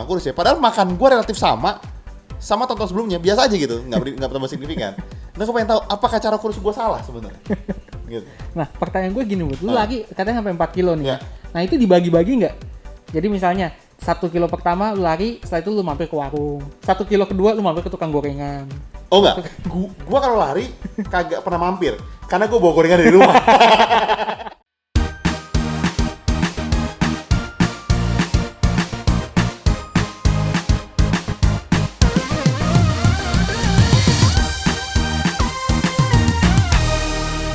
kurus ya. Padahal makan gue relatif sama sama tahun sebelumnya biasa aja gitu, nggak nggak bertambah signifikan. Nah, gue pengen tahu apakah cara kurus gue salah sebenarnya? gitu. Nah, pertanyaan gue gini, buat lu Ah. lagi katanya sampai 4 kilo nih. Ya. Nah, itu dibagi-bagi nggak? Jadi misalnya satu kilo pertama lu lari, setelah itu lu mampir ke warung. Satu kilo kedua lu mampir ke tukang gorengan. Oh enggak, gua, gua kalau lari kagak pernah mampir karena gue bawa gorengan dari rumah.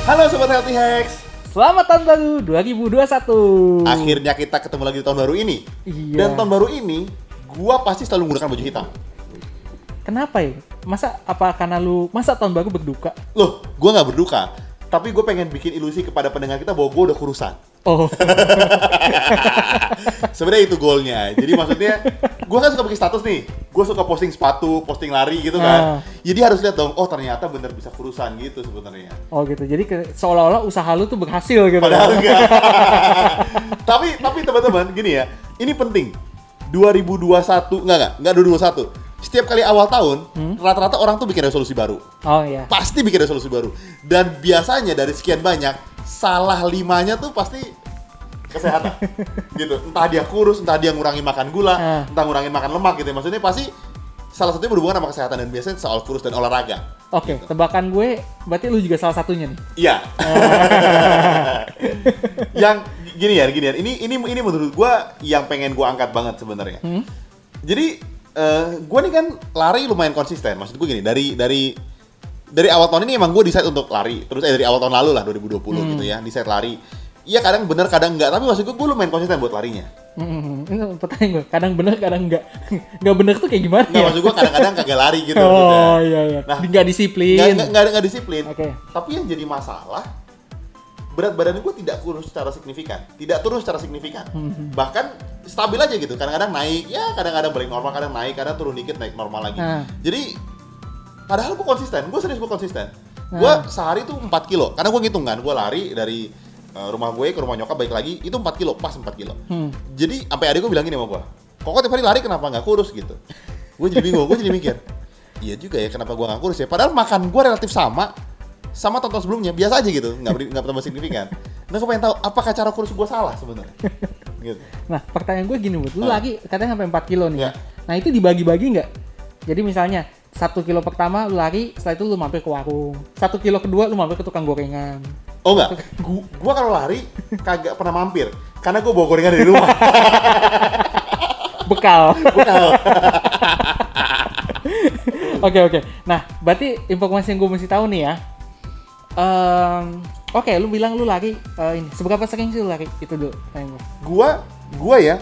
Halo sobat Healthy Hacks. Selamat tahun baru 2021. Akhirnya kita ketemu lagi di tahun baru ini. Iya. Dan tahun baru ini gua pasti selalu menggunakan baju hitam. Kenapa ya? Masa apa karena lu masa tahun baru berduka? Loh, gua nggak berduka, tapi gue pengen bikin ilusi kepada pendengar kita bahwa gue udah kurusan. Oh, Sebenarnya itu goalnya. Jadi maksudnya, gue kan suka bikin status nih. Gue suka posting sepatu, posting lari gitu kan. Ah. Jadi harus lihat dong, oh ternyata bener bisa kurusan gitu sebenarnya. oh gitu. Jadi ke- seolah-olah usaha lu tuh berhasil gitu. Padahal enggak. tapi tapi teman-teman gini ya, ini penting. 2021 enggak enggak enggak 2021. Setiap kali awal tahun, Hmm? rata-rata orang tuh bikin resolusi baru. Oh iya. Pasti bikin resolusi baru. Dan biasanya dari sekian banyak, salah limanya tuh pasti kesehatan. gitu. Entah dia kurus, entah dia ngurangin makan gula, Ah. entah ngurangin makan lemak gitu. Maksudnya pasti salah satunya berhubungan sama kesehatan dan biasanya soal kurus dan olahraga. Oke, tebakan gue berarti lu juga salah satunya nih. Iya. yang gini ya, gini ya. Ini ini ini menurut gua yang pengen gua angkat banget sebenarnya. Hmm? Jadi eh gua nih kan lari lumayan konsisten. Maksud gua gini, dari dari dari awal tahun ini emang gua decide untuk lari. Terus eh dari awal tahun lalu lah 2020 Hmm. gitu ya, decide lari. Iya kadang bener kadang enggak, tapi maksud gua gua lumayan konsisten buat larinya. Hmm, pertanyaan gue. Kadang bener, kadang enggak. Enggak bener tuh kayak gimana Enggak ya? maksud gua kadang-kadang kagak lari gitu oh maksudnya. iya iya. Nah, Enggak disiplin. Nggak, nggak, nggak, nggak disiplin. Oke. Tapi yang jadi masalah, berat badan gue tidak kurus secara signifikan. Tidak turun secara signifikan. Hmm. Bahkan stabil aja gitu. Kadang-kadang naik, ya kadang-kadang balik normal, kadang naik, kadang turun dikit, naik normal lagi. Ah. Jadi, padahal gue konsisten. Gue serius gue konsisten. Ah. Gue sehari tuh 4 kilo. Karena gue ngitung kan, gue lari dari eh, rumah gue ke rumah nyokap balik lagi, itu 4 kilo, pas 4 kilo. Hmm. Jadi sampai adik gue bilang gini sama gue, kok tiap hari lari kenapa nggak kurus gitu? Gue jadi bingung, gue jadi mikir, iya juga ya kenapa gue nggak kurus ya? Padahal makan gue relatif sama sama tahun sebelumnya, biasa aja gitu, nggak beri- nggak bertambah signifikan. Nah gue pengen tahu apakah cara kurus gue salah sebenarnya? gitu. Nah, pertanyaan gue gini, buat lu Ah. lagi katanya sampai 4 kilo nih. Ya. Nah, itu dibagi-bagi nggak? Jadi misalnya satu kilo pertama lu lari, setelah itu lu mampir ke warung. Satu kilo kedua lu mampir ke tukang gorengan. Oh enggak, gue gua kalau lari kagak pernah mampir karena gue bawa gorengan dari rumah. Bekal. Bekal. Oke oke. Nah, berarti informasi yang gue mesti tahu nih ya. Ehm, Oke, lu bilang lu lari eh, ini. Seberapa sering sih lu lari? Itu dulu. pertanyaan gua. gua, gua ya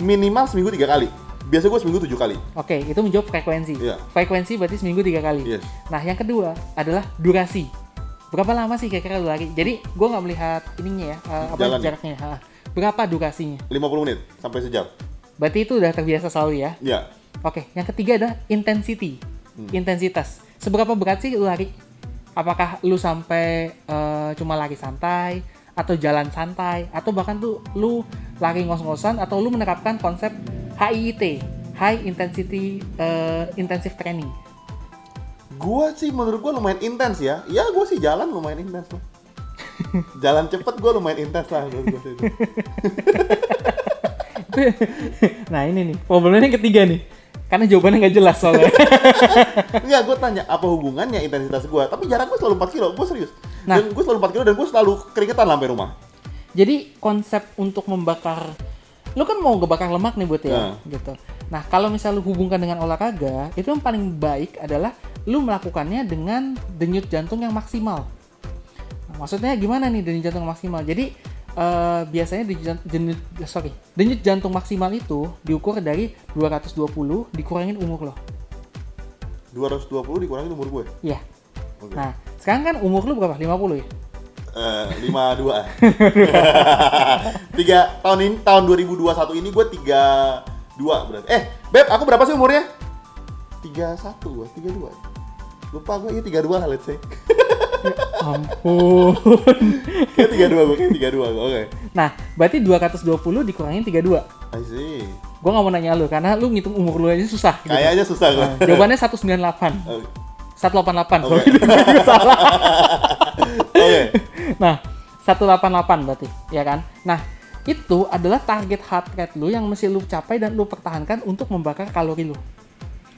minimal seminggu tiga kali. Biasa gue seminggu tujuh kali. Oke, itu menjawab frekuensi. Iya. Frekuensi berarti seminggu tiga kali. Yes. Nah, yang kedua adalah durasi. Berapa lama sih kira-kira lu lari? Jadi, gue nggak melihat ininya ya, eh, apa Jalan ya? jaraknya. Ha. Berapa durasinya? 50 menit sampai sejam. Berarti itu udah terbiasa selalu ya. Ya. Oke, yang ketiga adalah intensity. Intensitas. Seberapa berat sih lu lari? Apakah lu sampai eh, cuma lari santai atau jalan santai atau bahkan tuh lu lari ngos-ngosan atau lu menerapkan konsep HIIT, High Intensity eh, Intensive Training. Gua sih menurut gua lumayan intens ya. Ya gua sih jalan lumayan intens lah. jalan cepet gua lumayan intens lah menurut gua nah ini nih problemnya yang ketiga nih karena jawabannya nggak jelas soalnya. Enggak, gua tanya apa hubungannya intensitas gua. Tapi jarak gua selalu 4 kilo, gua serius. Nah. Dan gua selalu 4 kilo dan gua selalu keringetan sampai rumah. Jadi konsep untuk membakar lu kan mau ngebakar lemak nih buat ya Nah. gitu. Nah, kalau misal lu hubungkan dengan olahraga, itu yang paling baik adalah lu melakukannya dengan denyut jantung yang maksimal. Nah, maksudnya gimana nih denyut jantung maksimal? Jadi eh, biasanya denyut, jan- denyut sorry, denyut jantung maksimal itu diukur dari 220 dikurangin umur lo. 220 dikurangi umur gue. Iya. Oke. Nah, sekarang kan umur lu berapa? 50 ya? Eh, 52. Tiga tahun ini tahun 2021 ini gue 32 berarti. Eh, Beb, aku berapa sih umurnya? 31 gua, 32. Lupa gue, iya 32 lah let's say. Ampun. Kayak 32 gue, kayak 32 gue. Oke. Nah, berarti 220 dikurangin 32. I see. Gue nggak mau nanya lu karena lu ngitung umur lu aja susah. Gitu. Kayaknya susah gue. Nah, jawabannya 198. Oke. 188. Oke. sorry. salah. Oke. Nah, 188 berarti, ya kan? Nah, itu adalah target heart rate lu yang mesti lu capai dan lu pertahankan untuk membakar kalori lu.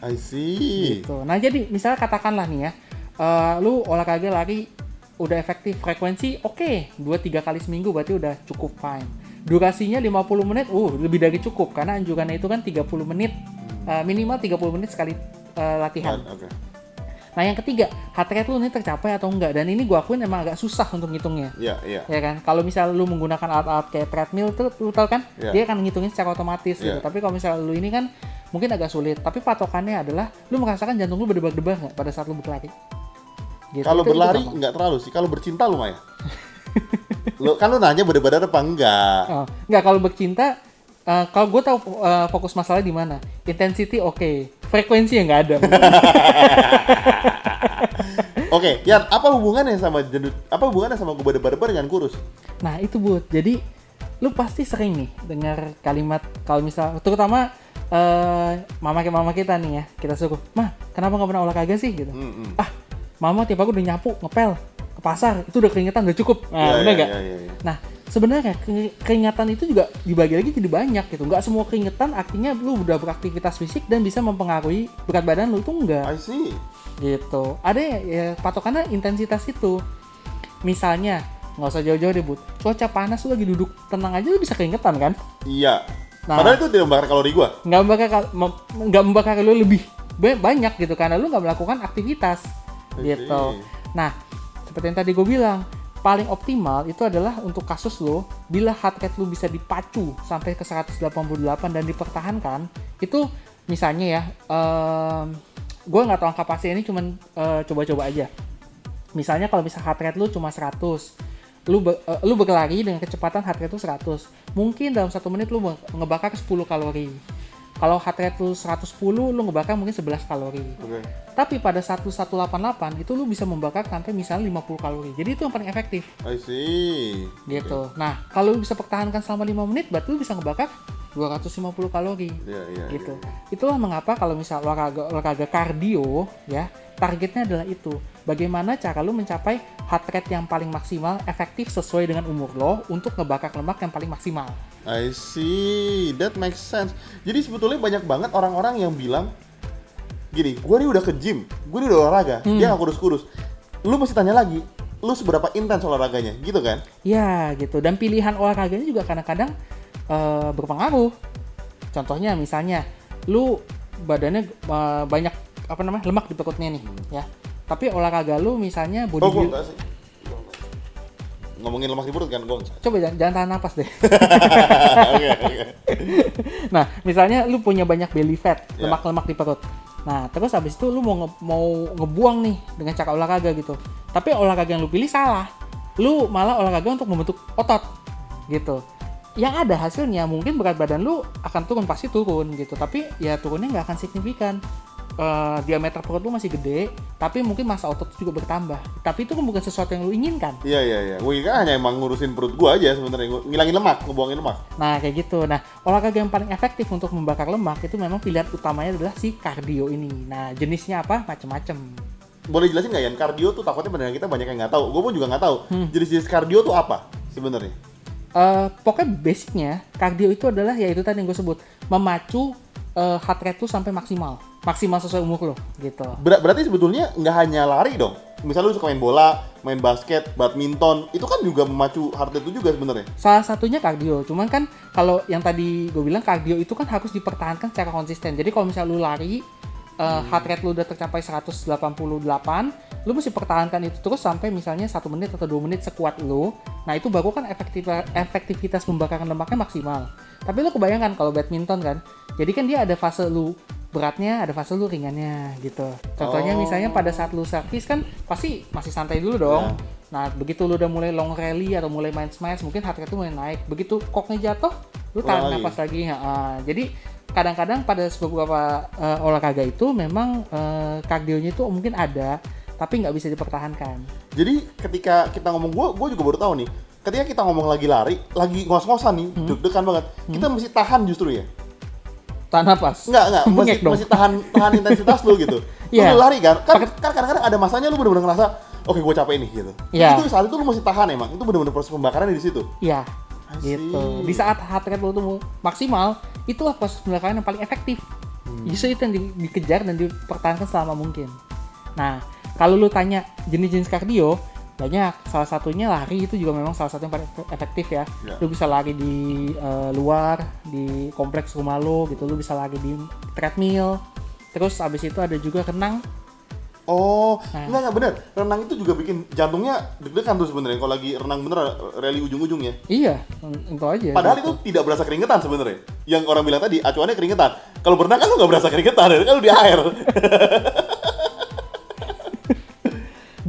I see. Gitu. Nah, jadi misalnya katakanlah nih ya, eh, lu olahraga lari udah efektif frekuensi oke, 2-3 kali seminggu berarti udah cukup fine. Durasinya 50 menit, uh lebih dari cukup karena anjurannya itu kan 30 menit eh, minimal 30 menit sekali eh, latihan. Nah, yang ketiga, heart rate lu ini tercapai atau enggak dan ini gua akuin emang agak susah untuk ngitungnya. Iya, iya. ya kan kalau misal lu menggunakan alat-alat kayak treadmill tuh lu tau kan Iya. dia akan ngitungin secara otomatis gitu Iya. tapi kalau misal lu ini kan mungkin agak sulit tapi patokannya adalah lu merasakan jantung lu berdebar-debar nggak pada saat lu berlari gitu. Kalau Itu- itu berlari nggak terlalu sih. Kalau bercinta lumayan. lu kan lu nanya bener-bener apa enggak? oh, nggak kalau bercinta eh, kalau gue tahu eh, fokus masalah di mana intensity oke frekuensi yang nggak ada Oke, Yan, apa hubungannya sama jendut? Apa hubungannya sama gue berdebar dengan kurus? Nah itu buat jadi lu pasti sering nih dengar kalimat kalau misal terutama eh mama mama kita nih ya kita suruh mah kenapa nggak pernah olahraga sih gitu Hmm, hmm. ah mama tiap aku udah nyapu ngepel ke pasar itu udah keringetan udah cukup nah Iya, bener iya, nggak iya, iya, iya. nah sebenarnya keri- keringatan itu juga dibagi lagi jadi banyak gitu nggak semua keringetan artinya lu udah beraktivitas fisik dan bisa mempengaruhi berat badan lu itu enggak I see. gitu ada ya, ya patokannya intensitas itu misalnya nggak usah jauh-jauh deh bud cuaca panas lu lagi duduk tenang aja lu bisa keringetan kan Iya. Nah. Padahal itu tidak membakar kalori gua. nggak membakar nggak membakar lu lebih ba- banyak gitu karena lu nggak melakukan aktivitas I gitu. Nah seperti yang tadi gue bilang paling optimal itu adalah untuk kasus lo bila heart rate lu bisa dipacu sampai ke 188 dan dipertahankan itu misalnya ya gue nggak tahu angka pasti ini cuman eh, coba-coba aja. Misalnya kalau bisa heart rate lu cuma 100 lu be- lu berlari dengan kecepatan heart rate lu 100 mungkin dalam satu menit nge- ngebakar 10 kalori kalau heart rate lu 110 lu ngebakar mungkin 11 kalori Oke. tapi pada 1188 itu lu bisa membakar sampai misalnya 50 kalori jadi itu yang paling efektif I see. gitu nah kalau lu bisa pertahankan selama 5 menit berarti lu bisa ngebakar 250 kalori Iya, iya. gitu. iya. Itulah mengapa kalau misal olahraga olahraga kardio ya, targetnya adalah itu. Bagaimana cara lu mencapai heart rate yang paling maksimal, efektif sesuai dengan umur lo untuk ngebakar lemak yang paling maksimal. I see, that makes sense. Jadi sebetulnya banyak banget orang-orang yang bilang gini, gue nih udah ke gym, gue nih udah olahraga, Hmm. dia nggak kurus-kurus. Lu mesti tanya lagi, lu seberapa intens olahraganya, gitu kan? Ya, gitu. Dan pilihan olahraganya juga kadang-kadang eh, berpengaruh. Contohnya misalnya lu badannya eh, banyak apa namanya? lemak di perutnya nih, ya. Tapi olahraga lu misalnya body Oh, build- sih. Gua enggak. Ngomongin lemak di perut kan, gue. Coba jangan, jangan tahan napas deh. Nah, misalnya lu punya banyak belly fat, Ya. lemak-lemak di perut. Nah, terus habis itu lu mau nge- mau ngebuang nih dengan cara olahraga gitu. Tapi olahraga yang lu pilih salah. Lu malah olahraga untuk membentuk otot gitu. Yang ada hasilnya mungkin berat badan lu akan turun pasti turun gitu. Tapi ya turunnya nggak akan signifikan. Eh, diameter perut lu masih gede, tapi mungkin masa otot juga bertambah. Tapi itu kan bukan sesuatu yang lu inginkan. Iya, iya, iya. Gue kan hanya emang ngurusin perut gue aja sebenarnya, Gua ngilangin lemak, ngebuangin lemak. Nah, kayak gitu. Nah, olahraga yang paling efektif untuk membakar lemak itu memang pilihan utamanya adalah si kardio ini. Nah, jenisnya apa? Macem-macem. Boleh jelasin nggak Yan? Kardio tuh takutnya pendengar kita banyak yang nggak tahu. Gue pun juga nggak tahu. Hmm. Jenis-jenis kardio tuh apa sebenarnya? Eh, pokoknya basicnya kardio itu adalah ya itu tadi yang gue sebut memacu eh, heart rate tuh sampai maksimal, maksimal sesuai umur lo gitu. Ber- berarti sebetulnya nggak hanya lari dong. Misalnya lu suka main bola, main basket, badminton, itu kan juga memacu heart rate itu juga sebenarnya. Salah satunya kardio, cuman kan kalau yang tadi gue bilang kardio itu kan harus dipertahankan secara konsisten. Jadi kalau misalnya lu lari, eh, heart rate lu udah tercapai 188, lu mesti pertahankan itu terus sampai misalnya satu menit atau dua menit sekuat lu. Nah itu baru kan efektif efektivitas pembakaran lemaknya maksimal. Tapi lu kebayangkan kalau badminton kan, jadi kan dia ada fase lu beratnya, ada fase lu ringannya gitu. Contohnya Oh. misalnya pada saat lu servis kan pasti masih santai dulu dong. Ya. Nah, begitu lu udah mulai long rally atau mulai main smash, mungkin heart rate lu mulai naik. Begitu koknya jatuh, lu tahan lagi. napas lagi. Ah. jadi kadang-kadang pada beberapa eh, olahraga itu memang kardionya itu mungkin ada, tapi nggak bisa dipertahankan. Jadi ketika kita ngomong gue, gue juga baru tahu nih. ketika kita ngomong lagi lari, lagi ngos-ngosan nih, Hmm. deg-degan banget, kita mesti tahan justru ya. Tahan napas. Enggak, enggak, dong. mesti tahan tahan intensitas lu gitu. Iya. Lu lari kan, kan kan kadang-kadang ada masanya lu bener-bener ngerasa, oke gue capek nih gitu. Iya. Itu saat itu lu mesti tahan emang, itu bener-bener proses pembakaran di situ. Iya. I Gitu. Di saat heart rate lu tuh maksimal, itulah proses pembakaran yang paling efektif. Hmm. Justru itu yang di- dikejar dan dipertahankan selama mungkin. Nah, kalau lu tanya jenis-jenis kardio, banyak. Salah satunya lari itu juga memang salah satu yang paling efektif ya. Ya. Lu bisa lari di eh, luar, di kompleks rumah lu gitu. Lu bisa lari di treadmill. Terus abis itu ada juga renang. Oh, Nah. enggak enggak bener. Renang itu juga bikin jantungnya deg-degan tuh sebenarnya kalau lagi renang bener rally ujung-ujungnya. Iya, itu aja. Padahal itu tidak berasa keringetan sebenarnya. Yang orang bilang tadi acuannya keringetan. Kalau berenang kan lu nggak berasa keringetan, kan lu di air.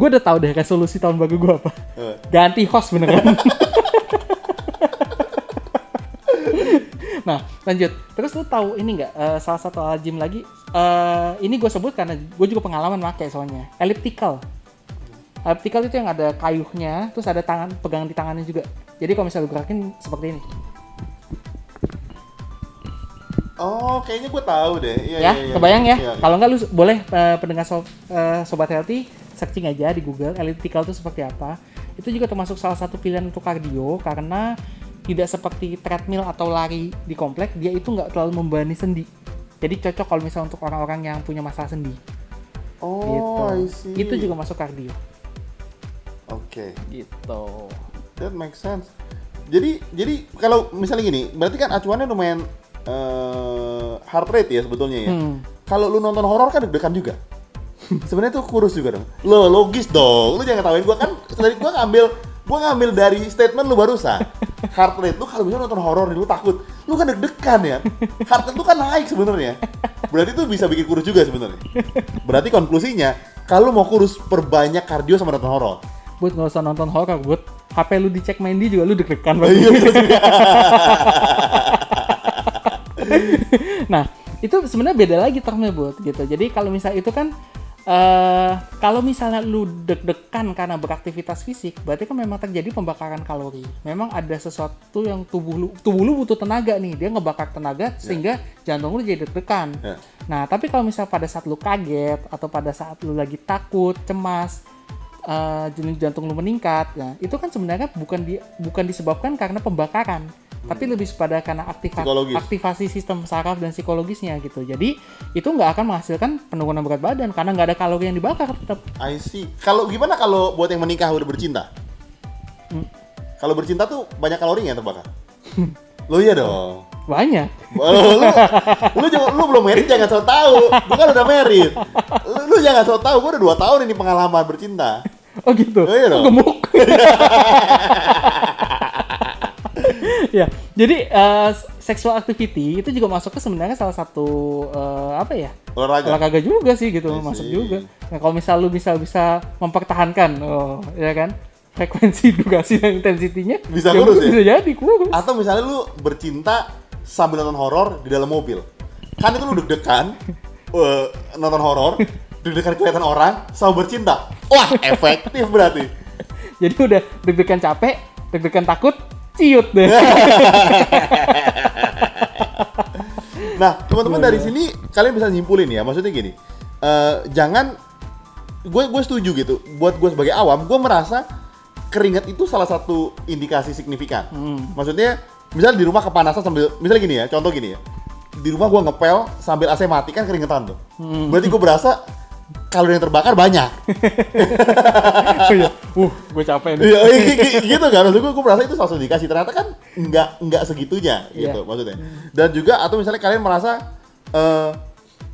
Gue udah tahu deh resolusi tahun baru gue apa. Eh, ganti host beneran. nah lanjut terus lu tahu ini nggak eh, salah satu alat gym lagi eh, ini gue sebut karena gue juga pengalaman pakai soalnya elliptical elliptical itu yang ada kayuhnya terus ada tangan pegangan di tangannya juga jadi kalau misalnya lu gerakin seperti ini Oh, kayaknya gue tahu deh. Iya, ya iya, iya. kebayang ya Iya, iya. kalau nggak lu boleh eh, pendengar sob, eh, sobat healthy searching aja di Google elliptical itu seperti apa itu juga termasuk salah satu pilihan untuk kardio karena tidak seperti treadmill atau lari di komplek dia itu nggak terlalu membebani sendi jadi cocok kalau misalnya untuk orang-orang yang punya masalah sendi Oh, gitu I see. itu juga masuk kardio Oke, gitu that makes sense. Jadi, jadi kalau misalnya gini, berarti kan acuannya lumayan eh, heart rate ya sebetulnya ya. Hmm. Kalau lu nonton horor kan deg-degan juga. Sebenarnya tuh kurus juga dong. Lo logis dong. Lu jangan ketawain gua kan tadi gua ngambil gua ngambil dari statement lu barusan. Heart rate lu kalau bisa nonton horor nih lu takut. Lu kan deg-degan ya. Heart rate lu kan naik sebenarnya. Berarti itu bisa bikin kurus juga sebenarnya. Berarti konklusinya kalau mau kurus perbanyak kardio sama nonton horor. buat nggak usah nonton horor buat HP lu dicek Mandy juga lu deg-degan Iya, betul juga. nah itu sebenarnya beda lagi termnya buat gitu jadi kalau misalnya itu kan eh kalau misalnya lu deg-degan karena beraktivitas fisik berarti kan memang terjadi pembakaran kalori. Memang ada sesuatu yang tubuh lu tubuh lu butuh tenaga nih dia ngebakar tenaga sehingga jantung lu jadi deg-degan. Ya. nah tapi kalau misalnya pada saat lu kaget atau pada saat lu lagi takut cemas jenis jantung lu meningkat ya itu kan sebenarnya bukan di, bukan disebabkan karena pembakaran tapi lebih pada karena aktiva- Psikologis. aktivasi sistem saraf dan psikologisnya gitu jadi itu nggak akan menghasilkan penurunan berat badan karena nggak ada kalori yang dibakar tetap I see. Kalau gimana kalau buat yang menikah udah bercinta? Hmm. Kalau bercinta tuh banyak kalorinya yang terbakar. Lo iya dong. banyak lu, lu, lu, jangan- lu belum merit jangan so tau. Gue kan udah merit. Lu, lu jangan so tau. Gue udah 2 tahun ini pengalaman bercinta. oh gitu Oh, iya dong. gemuk ya jadi eh, sexual activity itu juga masuknya sebenarnya salah satu eh, apa ya Olahraga. olahraga juga sih gitu I masuk see. juga nah kalau misal lu bisa bisa mempertahankan oh ya kan frekuensi durasi dan intensitinya Bisa ya kurus ya? bisa jadi kurus Atau misalnya lu bercinta sambil nonton horor di dalam mobil. Kan itu lu deg-degan eh, nonton horor, deg-degan kelihatan orang sama bercinta. Wah, efektif berarti. jadi udah deg-degan capek deg-degan takut ciut deh Nah, teman-teman dari sini kalian bisa nyimpulin ya. Maksudnya gini, eh, jangan gue gue setuju gitu. Buat gue sebagai awam, gue merasa keringat itu salah satu indikasi signifikan. Hmm. Maksudnya, misal di rumah kepanasan sambil, misalnya gini ya, contoh gini ya, di rumah gue ngepel sambil AC mati kan keringetan tuh. Hmm. Berarti gue berasa kalori yang terbakar banyak. oh iya uh gue capek nih Iya, iya, gi- gi- gitu kan. Maksud gue, gue merasa itu satu indikasi. Ternyata kan nggak nggak segitunya gitu Iya. maksudnya. Dan juga atau misalnya kalian merasa, eh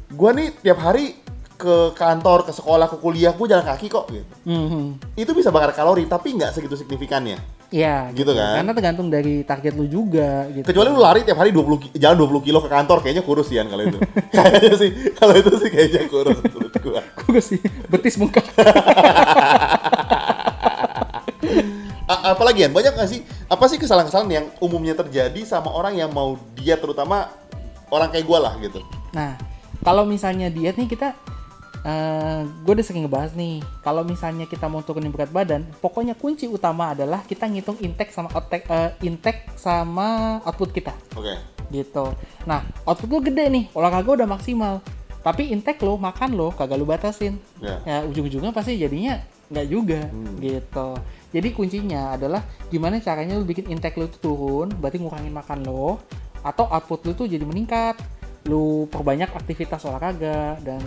gue nih tiap hari ke kantor, ke sekolah, ke kuliah, gue jalan kaki kok gitu. Mhm. Itu bisa bakar kalori, tapi nggak segitu signifikannya. Iya, Gitu kan? Karena tergantung dari target lu juga gitu. Kecuali lu lari tiap hari 20 ki- jalan 20 kilo ke kantor, kayaknya kurus sih kalau itu. kayaknya sih, kalau itu sih kayaknya kurus menurut gua. Gue sih betis bengkak. A- apalagi ya, banyak nggak sih? Apa sih kesalahan-kesalahan yang umumnya terjadi sama orang yang mau diet, terutama orang kayak gua lah gitu. Nah, kalau misalnya diet nih kita eh gue udah sering ngebahas nih, kalau misalnya kita mau turunin berat badan, pokoknya kunci utama adalah kita ngitung intake sama outtake, eh, intake sama output kita, Oke. gitu. Nah, output lo gede nih, olahraga udah maksimal, tapi intake lo, makan lo, kagak lo batasin. Ya. Ya ujung-ujungnya pasti jadinya nggak juga, Hmm. gitu. Jadi kuncinya adalah gimana caranya lo bikin intake lo itu turun, berarti ngurangin makan lo, atau output lo tuh jadi meningkat lu perbanyak aktivitas olahraga dan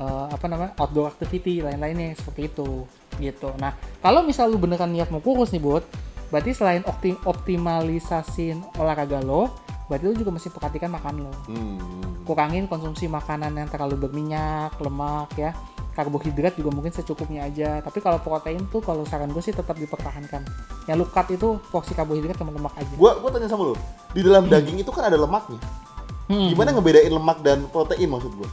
eh, apa namanya outdoor activity lain-lainnya seperti itu gitu. Nah kalau misal lu beneran niat mau kurus nih buat, berarti selain opti- optimalisasin olahraga lo, berarti lu juga mesti perhatikan makan lo. Hmm. Kurangin konsumsi makanan yang terlalu berminyak, lemak ya. Karbohidrat juga mungkin secukupnya aja. Tapi kalau protein tuh kalau saran gue sih tetap dipertahankan. Yang lu cut itu porsi karbohidrat sama lemak aja. Gua gua tanya sama lu. Di dalam daging itu kan ada lemaknya. Hmm. Gimana ngebedain lemak dan protein maksud gua?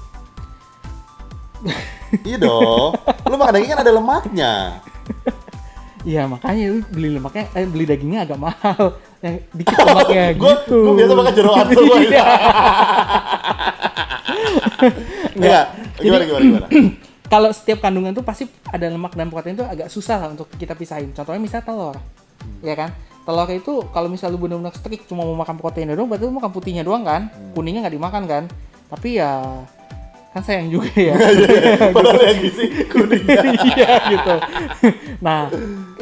iya dong. Lu makan daging kan ada lemaknya. Iya makanya lu beli lemaknya, eh, beli dagingnya agak mahal, yang dikit lemaknya Gua gitu. gua biasa makan jeroan tuh gua. Iya. Enggak. Gimana gimana gimana? Kalau setiap kandungan tuh pasti ada lemak dan protein tuh agak susah lah untuk kita pisahin. Contohnya misalnya telur, ya kan? Telur itu kalau misal lu benar-benar strict cuma mau makan proteinnya doang, berarti lu makan putihnya doang kan? Kuningnya nggak dimakan kan? Tapi ya kan sayang juga ya. Padahal yang gizi kuningnya. iya gitu. Nah,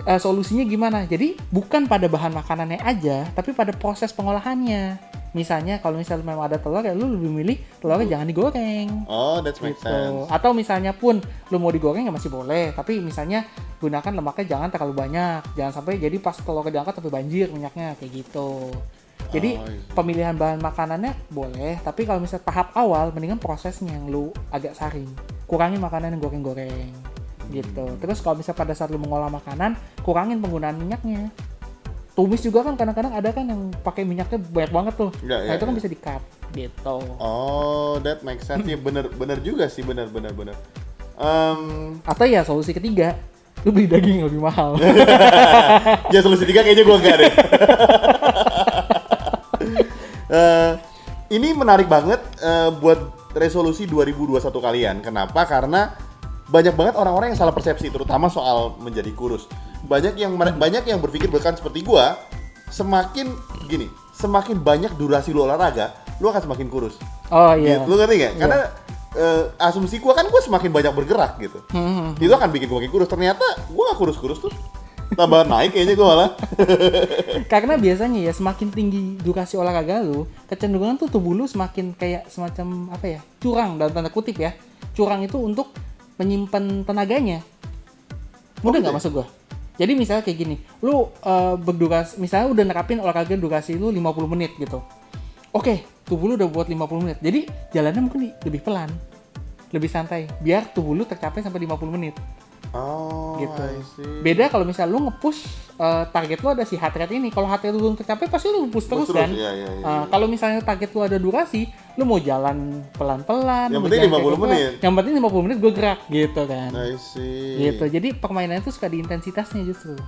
eh, solusinya gimana? Jadi bukan pada bahan makanannya aja, tapi pada proses pengolahannya. Misalnya kalau misalnya memang ada telur ya lu lebih milih telurnya jangan digoreng. Oh, that makes Gitu. sense. Atau misalnya pun lu mau digoreng ya masih boleh, tapi misalnya gunakan lemaknya jangan terlalu banyak. Jangan sampai jadi pas telurnya diangkat tapi banjir minyaknya kayak gitu. Jadi Oh, iya. pemilihan bahan makanannya boleh, tapi kalau misalnya tahap awal mendingan prosesnya yang lu agak saring. Kurangin makanan yang goreng-goreng gitu. Hmm. Terus kalau misalnya pada saat lu mengolah makanan, kurangin penggunaan minyaknya. Tumis juga kan kadang-kadang ada kan yang pakai minyaknya banyak banget tuh. Nah iya, itu kan iya. bisa di-cut gitu. Oh, that makes sense. Ya bener bener juga sih, bener bener bener. Em, Atau ya solusi ketiga, lu beli daging yang lebih mahal. ya solusi tiga kayaknya gua enggak deh. ini menarik banget eh, buat resolusi 2021 kalian. Kenapa? Karena banyak banget orang-orang yang salah persepsi, terutama soal menjadi kurus. Banyak yang banyak yang berpikir bahkan seperti gua, semakin gini, semakin banyak durasi lu olahraga, lu akan semakin kurus. oh iya. Gitu. Lu ngerti nggak? Karena eh, asumsi gua kan gua semakin banyak bergerak gitu. Hmm, Itu akan bikin gua makin kurus. Ternyata gua gak kurus-kurus tuh. Tambah naik kayaknya gua malah. Karena biasanya ya semakin tinggi durasi olahraga lu, kecenderungan tuh tubuh lu semakin kayak semacam apa ya? curang dalam tanda kutip ya. Curang itu untuk menyimpan tenaganya. Mudah nggak maksud gua? Jadi misalnya kayak gini, lu eh, berdurasi, misalnya udah nerapin olahraga durasi lu 50 menit gitu. Oke, tubuh lu udah buat 50 menit. Jadi jalannya mungkin lebih pelan, lebih santai, biar tubuh lu tercapai sampai 50 menit Oh, gitu. Beda kalau misal lu nge-push eh, target lu ada si heart rate ini. Kalau heart rate lu belum tercapai pasti lu push terus, Terus, kan. iya, iya, iya. Eh, kalau misalnya target lu ada durasi, lu mau jalan pelan-pelan, Yang penting jalan 50 kayak gua, menit. Yang penting 50 menit gue gerak gitu kan. I see. Gitu. Jadi permainannya tuh suka di intensitasnya justru.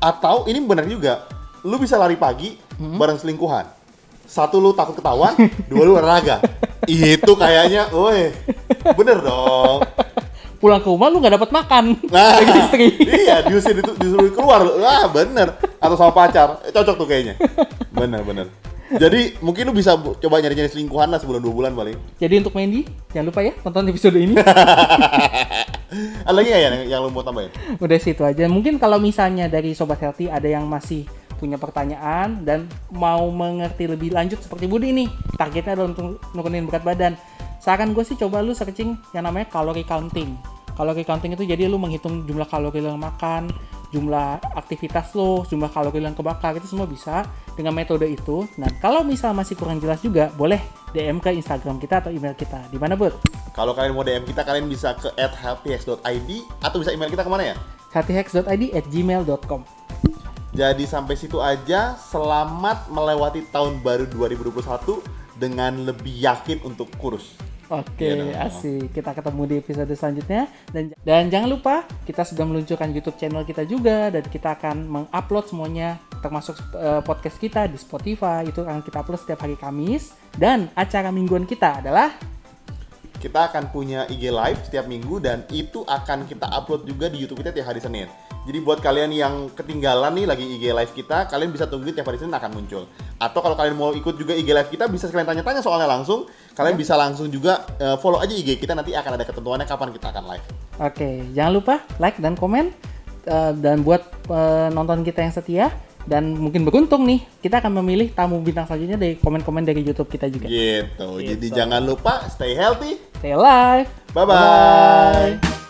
Atau ini benar juga, lu bisa lari pagi Hmm? bareng selingkuhan. Satu lu takut ketahuan, dua lu olahraga. Itu kayaknya, woi, bener dong. Pulang ke rumah lu nggak dapat makan. Nah, Lagi istri. iya, diusir itu disuruh keluar. Wah, bener. Atau sama pacar, Eh, cocok tuh kayaknya. Bener, bener. Jadi mungkin lu bisa coba nyari-nyari selingkuhan lah sebulan dua bulan paling. Jadi untuk Mandy, jangan lupa ya tonton episode ini. Ada lagi nggak ya yang, yang lu mau tambahin? Udah situ aja. Mungkin kalau misalnya dari Sobat Healthy ada yang masih punya pertanyaan dan mau mengerti lebih lanjut seperti Budi nih, targetnya adalah untuk nurunin berat badan. Saran gue sih coba lu searching yang namanya calorie counting. Calorie counting itu jadi lu menghitung jumlah kalori yang makan, jumlah aktivitas lo, jumlah kalori yang kebakar itu semua bisa dengan metode itu. Nah, kalau misal masih kurang jelas juga, boleh DM ke Instagram kita atau email kita. Di mana, Bud? Kalau kalian mau DM kita, kalian bisa ke @healthyx.id atau bisa email kita ke mana ya? at gmail.com Jadi sampai situ aja. Selamat melewati tahun baru 2021 dengan lebih yakin untuk kurus. Oke, Iya dong. asik. Kita ketemu di episode selanjutnya dan dan jangan lupa kita sudah meluncurkan YouTube channel kita juga dan kita akan mengupload semuanya termasuk eh, podcast kita di Spotify itu akan kita upload setiap hari Kamis dan acara mingguan kita adalah kita akan punya IG live setiap minggu dan itu akan kita upload juga di YouTube kita tiap hari Senin. Jadi buat kalian yang ketinggalan nih lagi IG live kita, kalian bisa tunggu tiap hari Senin akan muncul. Atau kalau kalian mau ikut juga IG live kita, bisa sekalian tanya-tanya soalnya langsung. Kalian bisa langsung juga eh, follow aja IG kita, nanti akan ada ketentuannya kapan kita akan live. Oke, jangan lupa like dan komen Eh, dan buat eh, nonton kita yang setia dan mungkin beruntung nih, kita akan memilih tamu bintang selanjutnya dari komen-komen dari YouTube kita juga. Gitu. Jadi Gitu. jangan lupa stay healthy. Stay alive. Bye-bye.